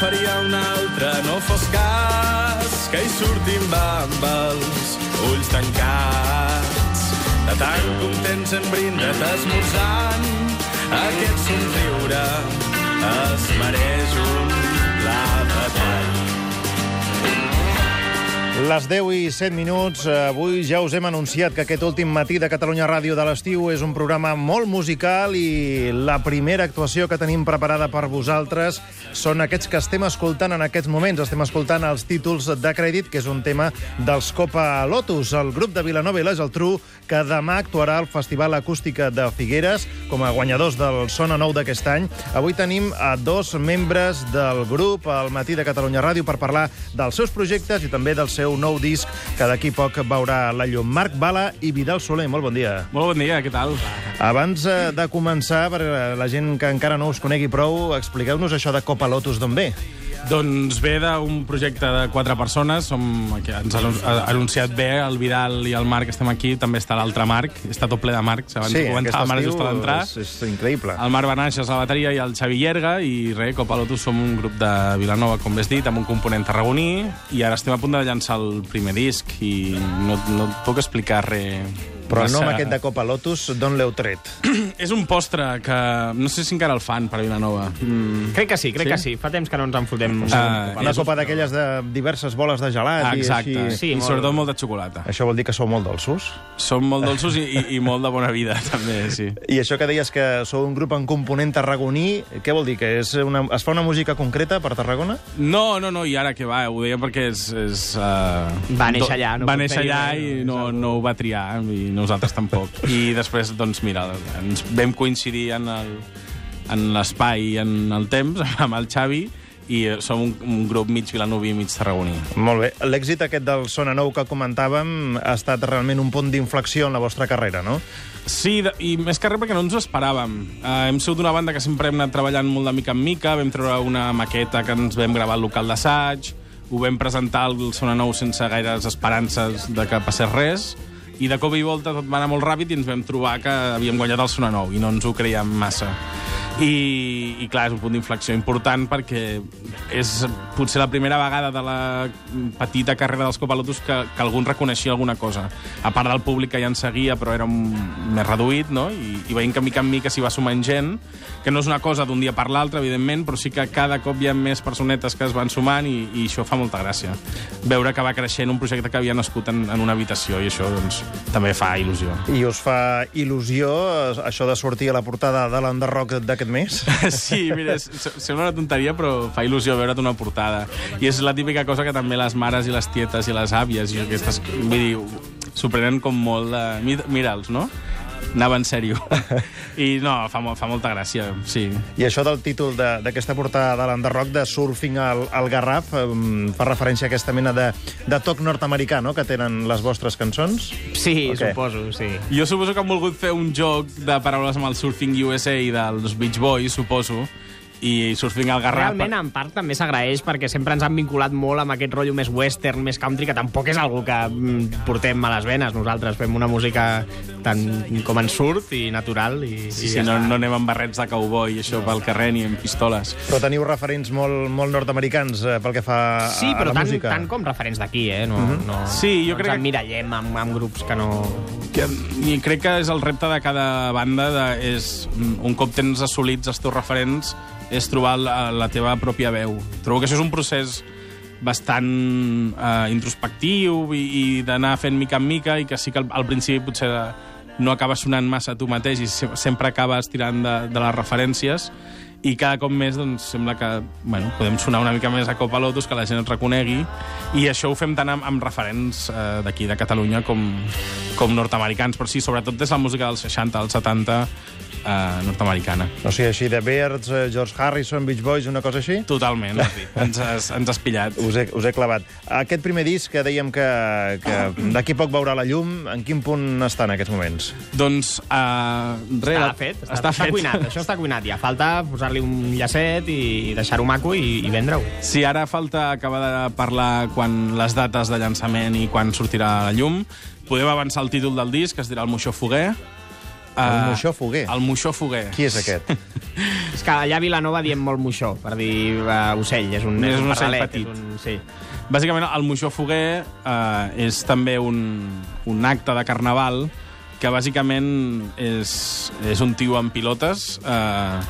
faria una altra, no fos cas que hi sortim amb els ulls tancats. De tan contents hem brindat esmorzant, aquest somriure es mereix un pla de tall. Les 10 i 7 minuts. Avui ja us hem anunciat que aquest últim matí de Catalunya Ràdio de l'estiu és un programa molt musical i la primera actuació que tenim preparada per vosaltres són aquests que estem escoltant en aquests moments. Estem escoltant els títols de crèdit, que és un tema dels Copa Lotus. El grup de Vilanova i la Geltrú, que demà actuarà al Festival Acústica de Figueres com a guanyadors del Sona Nou d'aquest any. Avui tenim a dos membres del grup al matí de Catalunya Ràdio per parlar dels seus projectes i també del seu nou disc que d'aquí poc veurà la llum. Marc Bala i Vidal Soler, molt bon dia. Molt bon dia, què tal? Abans eh, de començar, per la gent que encara no us conegui prou, expliqueu-nos això de Copa Lotus d'on ve. Doncs ve d'un projecte de quatre persones, som, que ens ha anunciat bé, el Vidal i el Marc estem aquí, també està l'altre Marc, està tot ple de Marcs, abans Sí, aquest comentàvem ara just a és, és increïble. El Marc Benaixes a la bateria i el Xavi Llerga, i res, Copa Lotus som un grup de Vilanova, com has dit, amb un component tarragoní, i ara estem a punt de llançar el primer disc, i no, no et puc explicar res Però el nom massa- aquest de Copa Lotus, d'on l'heu tret? És un postre que no sé si encara el fan per a Vilanova. Mm. Crec que sí, crec Sí? que sí. Fa temps que no ens en fotem. Ah, Una copa d'aquelles de diverses boles de gelat Exacte, i així... Sí, i molt- sobretot molt de xocolata. Això vol dir que sou molt dolços? Som molt dolços i, i, i molt de bona vida, també, sí. I això que deies que sou un grup en component tarragoní, què vol dir? Que és una, es fa una música concreta per Tarragona? No, no, no, i ara que va, ho deia perquè és... és uh, Va néixer allà, no Va néixer allà i no, no, no ho va triar, i nosaltres tampoc. I després, doncs, mira, ens vam coincidir en el- en l'espai i en el temps amb el Xavi, i eh, som un, un grup mig vilanoví i mig tarragoní. Molt bé. L'èxit aquest del Sona Nou que comentàvem ha estat realment un punt d'inflexió en la vostra carrera, no? Sí, i més que res perquè no ens ho esperàvem. Uh, hem sigut una banda que sempre hem anat treballant molt de mica en mica, vam treure una maqueta que ens vam gravar al local d'assaig, ho vam presentar al Sona Nou sense gaires esperances de que passés res, i de cop i volta tot va anar molt ràpid i ens vam trobar que havíem guanyat el Sona Nou i no ens ho creiem massa. I, i clar, és un punt d'inflexió important perquè és potser la primera vegada de la petita carrera dels Copa Lotus que, que algú en reconeixia alguna cosa. A part del públic que ja ens seguia, però era un, més reduït, no? I, i veient que mica en mica s'hi va sumant gent, que no és una cosa d'un dia per l'altre, evidentment, però sí que cada cop hi ha més personetes que es van sumant i, i això fa molta gràcia. Veure que va creixent un projecte que havia nascut en, en una habitació i això doncs, també fa il·lusió. I us fa il·lusió eh, això de sortir a la portada de l'Underrock d'aquest mes? Sí, mira, sembla una tonteria, però fa il·lusió veure't una portada. I és la típica cosa que també les mares i les tietes i les àvies i aquestes... Vull dir, s'ho prenen com molt de... mi- Mira'ls, no? Anava en sèrio. I no, fa, fa molta gràcia, sí. I això del títol de- d'aquesta portada de l'Underrock, de Surfing al, al Garraf, em, fa referència a aquesta mena de, de toc nord-americà, no?, que tenen les vostres cançons? Sí, O què? suposo, sí. Jo suposo que han volgut fer un joc de paraules amb el Surfing USA i dels Beach Boys, suposo, i Surfing al Garraf... Realment, en part, també s'agraeix perquè sempre ens han vinculat molt amb aquest rotllo més western, més country, que tampoc és algo que mm, portem a les venes. Nosaltres fem una música tant com en surt i natural. I, Sí, i sí, ja no, està. no anem amb barrets de cowboy i això pel carrer ni amb pistoles. Però teniu referents molt, molt nord-americans eh, pel que fa a, Sí, a però la tant, música. tant com referents d'aquí, eh? No, no, Sí, jo no crec ens que- emmirallem amb, amb grups que no... Que, I crec que és el repte de cada banda, de, és mm, un cop tens assolits els teus referents, és trobar la, la teva pròpia veu. Trobo que això és un procés bastant eh, introspectiu i, i d'anar fent mica en mica i que sí que al, al principi potser no acabes sonant massa tu mateix i se, sempre acabes tirant de, de les referències i cada cop més doncs, sembla que bueno, podem sonar una mica més a Copa Lotus, que la gent et reconegui, i això ho fem tant amb, amb referents eh, d'aquí, de Catalunya, com, com nord-americans, però sí, sobretot des de la música dels 60 als 70, eh, nord-americana. O sigui, així de Beards, eh, George Harrison, Beach Boys, una cosa així? Totalment, dit. ens, has, ens has pillat. Us he, us he clavat. Aquest primer disc que dèiem que, que d'aquí poc veurà la llum, en quin punt està en aquests moments? Doncs, uh, res, Està fet, està, està, està cuinat, això està cuinat. Ja falta posar-li un llacet i deixar-ho maco i, i vendre-ho. Sí, ara falta acabar de parlar quan les dates de llançament i quan sortirà a la llum. Podem avançar el títol del disc, que es dirà El Moixó Foguer. El Eh, Moixó Foguer. El Moixó Foguer. Qui és aquest? És que allà a Vilanova diem molt moixó, per dir uh, ocell. És un, És un ocell pardalet, petit. És un, sí. Bàsicament, el Moixó Foguer eh, és també un, un acte de carnaval que bàsicament és, és un tio amb pilotes eh,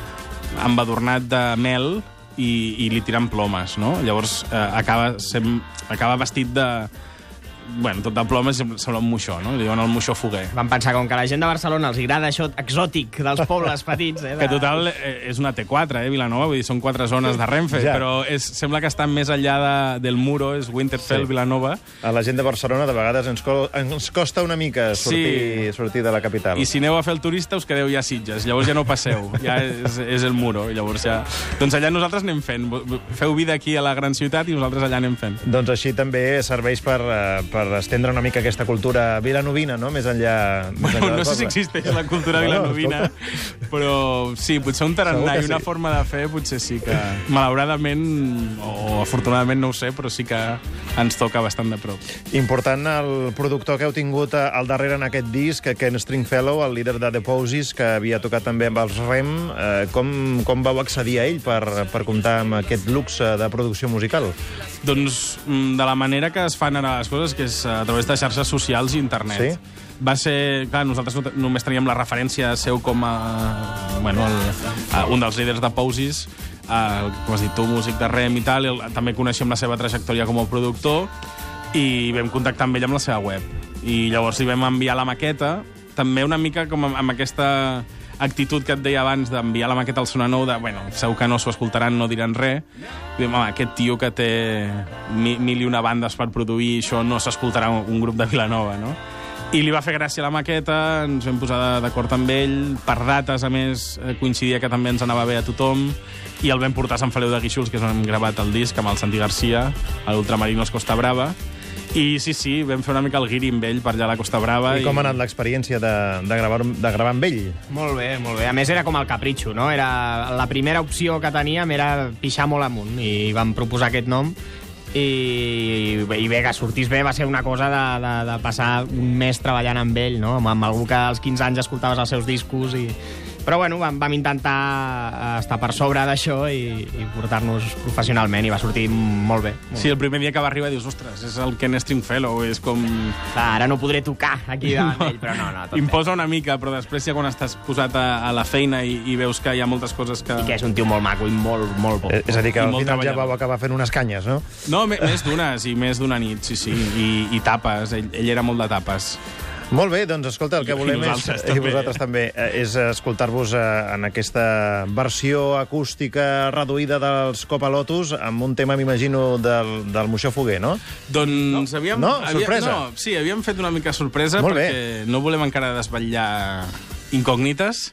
embadurnat de mel i, i li tiren plomes, no? Llavors eh, acaba, sem, acaba vestit de... Bueno, tot de plomes sembla un moixó, no? Li diuen el moixó foguer. Vam pensar, com que a la gent de Barcelona els agrada això exòtic dels pobles petits... Eh, de... Que total eh, és una T4, eh, Vilanova, vull dir, són quatre zones de Renfe, Ja. però és, sembla que està més enllà de, del muro, és Winterfell, Sí. Vilanova, A la gent de Barcelona de vegades ens, co ens costa una mica sortir, Sí. sortir de la capital. I si aneu a fer el turista us quedeu ja a Sitges, llavors ja no passeu, ja és, és el muro, llavors ja... Doncs allà nosaltres anem fent, feu vida aquí a la gran ciutat i nosaltres allà anem fent. Doncs així també serveix per, eh, per estendre una mica aquesta cultura vilanovina, no? Més enllà, més enllà Bueno, no sé si existeix la cultura vilanovina, però sí, potser un tarannà i una sí. forma de fer potser sí que, malauradament, o afortunadament no ho sé, però sí que ens toca bastant de prop. Important el productor que heu tingut eh, al darrere en aquest disc, Ken Stringfellow, el líder de The Posies, que havia tocat també amb els Rem. Eh, com, com vau accedir a ell per, per comptar amb aquest luxe de producció musical? Doncs mm, de la manera que es fan ara les coses, que és a través de xarxes socials i internet. Sí? Va ser... Clar, nosaltres només teníem la referència seu com a... Bueno, el, a un dels líders de Pousis, eh, com has dit tu, músic de Rem i tal, i el, també coneixem la seva trajectòria com a productor, i vam contactar amb ell amb la seva web. I llavors li vam enviar la maqueta, també una mica com amb, amb aquesta actitud que et deia abans d'enviar la maqueta al Sonanou de, bueno, segur que no s'ho escoltaran, no diran res. I diem, home, aquest tio que té mi, mil i una bandes per produir, això no s'escoltarà un, un grup de Vilanova, no? I li va fer gràcia la maqueta, ens vam posar d'acord amb ell, per dates, a més, eh, coincidia que també ens anava bé a tothom, i el vam portar a Sant Feliu de Guíxols, que és on hem gravat el disc, amb el Santi Garcia, a l'Ultramarinos Costa Brava, i sí, sí, vam fer una mica el guiri amb ell per allà a la Costa Brava. I com ha anat l'experiència de, de, gravar, de gravar amb ell? Molt bé, molt bé. A més, era com el capritxo, no? Era la primera opció que teníem era pixar molt amunt i vam proposar aquest nom i, i bé, que sortís bé va ser una cosa de, de, de passar un mes treballant amb ell, no? amb, amb algú que als 15 anys escoltaves els seus discos i... Però bueno, vam, vam intentar eh, estar per sobre d'això i, i portar-nos professionalment i va sortir molt bé. Molt Sí, el primer dia que va arribar dius, ostres, és el Ken Stringfellow, és com... Clar, ara no podré tocar aquí davant d'ell, però no, no, tot bé. Imposa una mica, però després ja quan estàs posat a, a la feina i, i veus que hi ha moltes coses que... I que és un tio molt maco i molt, molt bo. Eh, És a dir, que al final ja vau acabar fent unes canyes, no? No, més d'unes, i més d'una nit, sí, sí, i, i tapes, ell, ell era molt de tapes. Molt bé, doncs escolta, el que I volem és, nosaltres i també. vosaltres també, eh, és escoltar-vos eh, en aquesta versió acústica reduïda dels Copa Lotus amb un tema, m'imagino, del, del Moixó Foguer, no? Doncs no. havíem... No? havíem- Sorpresa? No, sí, havíem fet una mica sorpresa Molt bé. perquè no volem encara desvetllar incògnites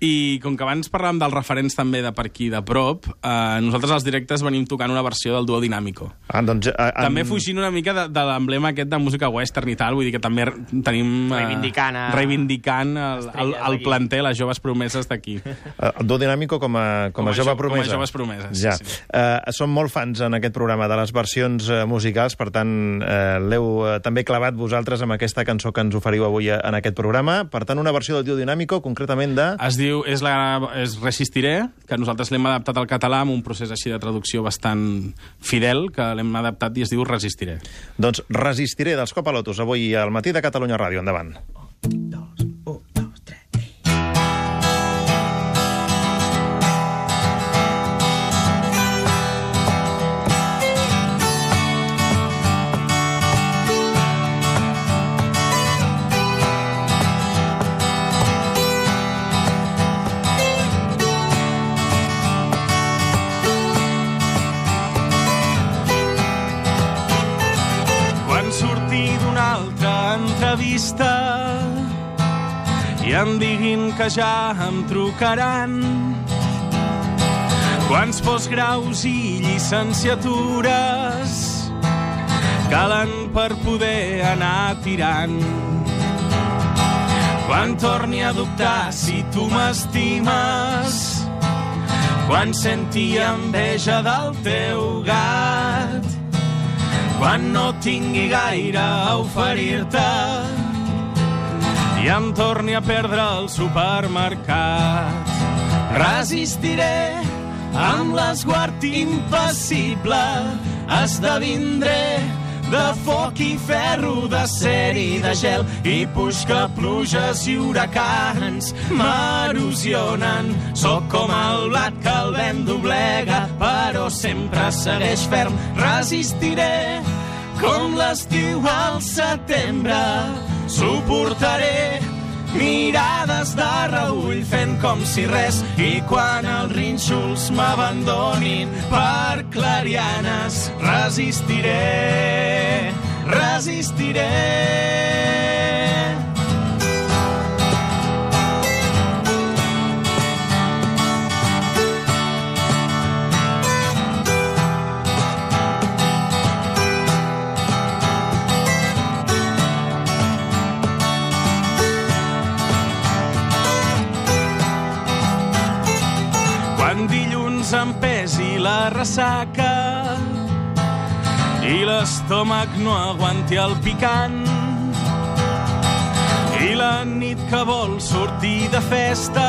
i com que abans parlàvem dels referents també de per aquí de prop, eh, nosaltres als directes venim tocant una versió del duo Dinàmico. Ah, doncs, eh, en- També fugint una mica de, de l'emblema aquest de música western i tal, vull dir que també tenim... eh, Reivindicant a- Reivindicant el, el, el planter, les joves promeses d'aquí. Eh, El duo dinàmico com a, com Com a jove jo- com a promesa. joves promeses, sí, Ja. sí. Eh, som molt fans en aquest programa de les versions eh, musicals, per tant, eh, l'heu eh, també clavat vosaltres amb aquesta cançó que ens oferiu avui eh, en aquest programa. Per tant, una versió del duo dinàmico, concretament de... Es diu, és, la, és Resistiré, que nosaltres l'hem adaptat al català amb un procés així de traducció bastant fidel, que l'hem adaptat i es diu Resistiré. Doncs resistiré dels Copa Lotus avui al matí de Catalunya Ràdio. Endavant. Quan surti d'una altra entrevista. I em diguin que ja em trucaran. Quants postgraus i llicenciatures calen per poder anar tirant? Quan torni a dubtar si tu m'estimes? Quan senti enveja del teu gat quan no tingui gaire a oferir-te i em torni a perdre al supermercat. Resistiré amb l'esguard impassible, esdevindré de foc i ferro, d'acer i de gel, i puix que pluges i huracans m'erosionen. Sóc com el blat que el vent doblega, però sempre segueix ferm. Resistiré com l'estiu al setembre, suportaré mirades de reull fent com si res i quan els rínxols m'abandonin per clarianes resistiré, resistiré. Ressaca i l'estómac no aguanti el picant. I la nit que vol sortir de festa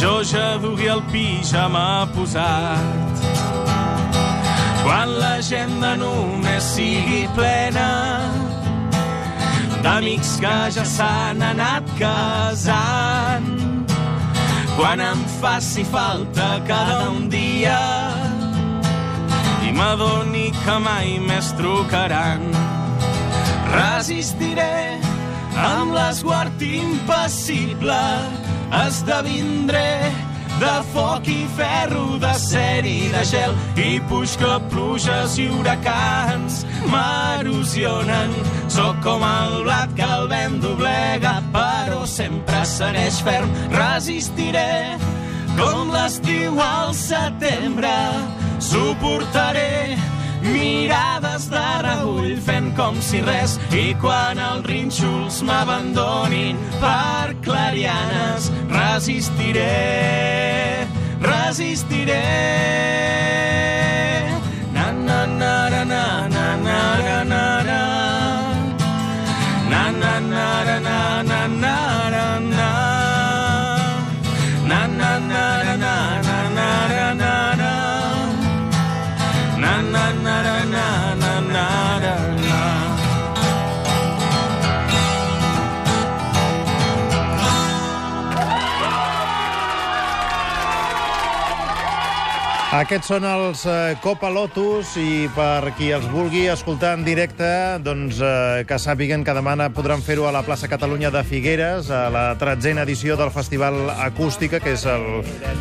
jo ja dugui el pijama posat. Quan l'agenda només sigui plena d'amics que ja s'han anat casant quan em faci falta cada un dia i m'adoni que mai més trucaran. Resistiré amb l'esguard impassible, esdevindré de foc i ferro, d'acer i de gel, i puix que pluges i huracans m'erosionen. Sóc com el blat que el vent doblega, però sempre segueix ferm. Resistiré com l'estiu al setembre, suportaré mirades de reull fent com si res i quan els rínxols m'abandonin per clarianes resistiré, resistiré. Na na na na na na na na na Aquests són els eh, Copa Lotus i per qui els vulgui escoltar en directe, doncs eh, que sàpiguen que demà podran fer-ho a la plaça Catalunya de Figueres, a la tretzena edició del Festival Acústica, que és el,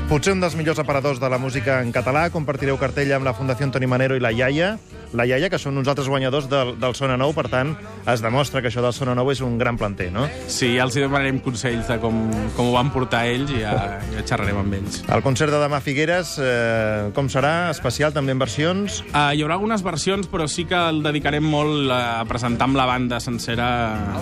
potser un dels millors aparadors de la música en català. Compartireu cartella amb la Fundació Toni Manero i la Iaia, la Iaia, que són uns altres guanyadors del, del Sona Nou, per tant, es demostra que això del Sona Nou és un gran planter, no? Sí, ja els demanarem consells de com, com ho van portar ells i ja, ja xerrarem amb ells. El concert de demà a Figueres, eh, com serà? Especial, també en versions? Uh, hi haurà algunes versions, però sí que el dedicarem molt a presentar amb la banda sencera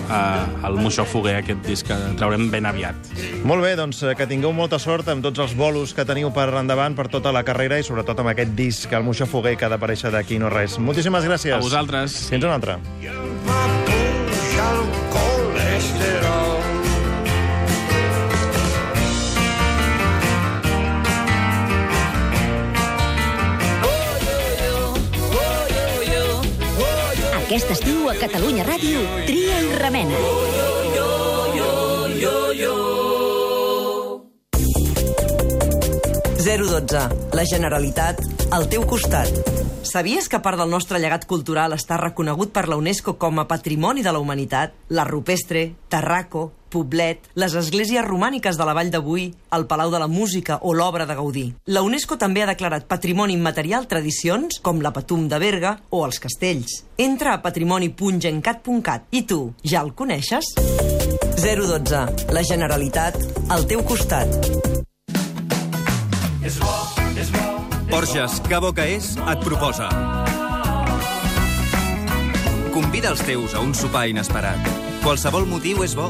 uh, el Moixó Foguer, aquest disc que traurem ben aviat. Molt bé, doncs eh, que tingueu molta sort amb tots els bolos que teniu per endavant per tota la carrera i sobretot amb aquest disc, el Moixó Foguer, que ha d'aparèixer d'aquí no res. Moltíssimes gràcies. A vosaltres. Fins una altra. puja el colesterol. Aquest estiu a Catalunya Ràdio, Tria i Remena. 012. La Generalitat al teu costat. Sabies que part del nostre llegat cultural està reconegut per la UNESCO com a Patrimoni de la Humanitat? La Rupestre, Tarraco, Poblet, les esglésies romàniques de la Vall d'Avui, el Palau de la Música o l'Obra de Gaudí. La UNESCO també ha declarat patrimoni immaterial tradicions com la Patum de Berga o els castells. Entra a patrimoni.gencat.cat. I tu, ja el coneixes? 012. La Generalitat al teu costat. Borges, que bo que és, et proposa. Convida els teus a un sopar inesperat. Qualsevol motiu és bo.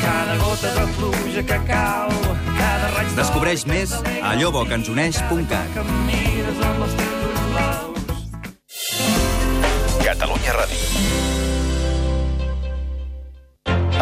Cada gota de pluja que cau, cada raig de Descobreix més a allobocaensuneix.cat. que em mires amb els teus ulls blaus. Catalunya Ràdio.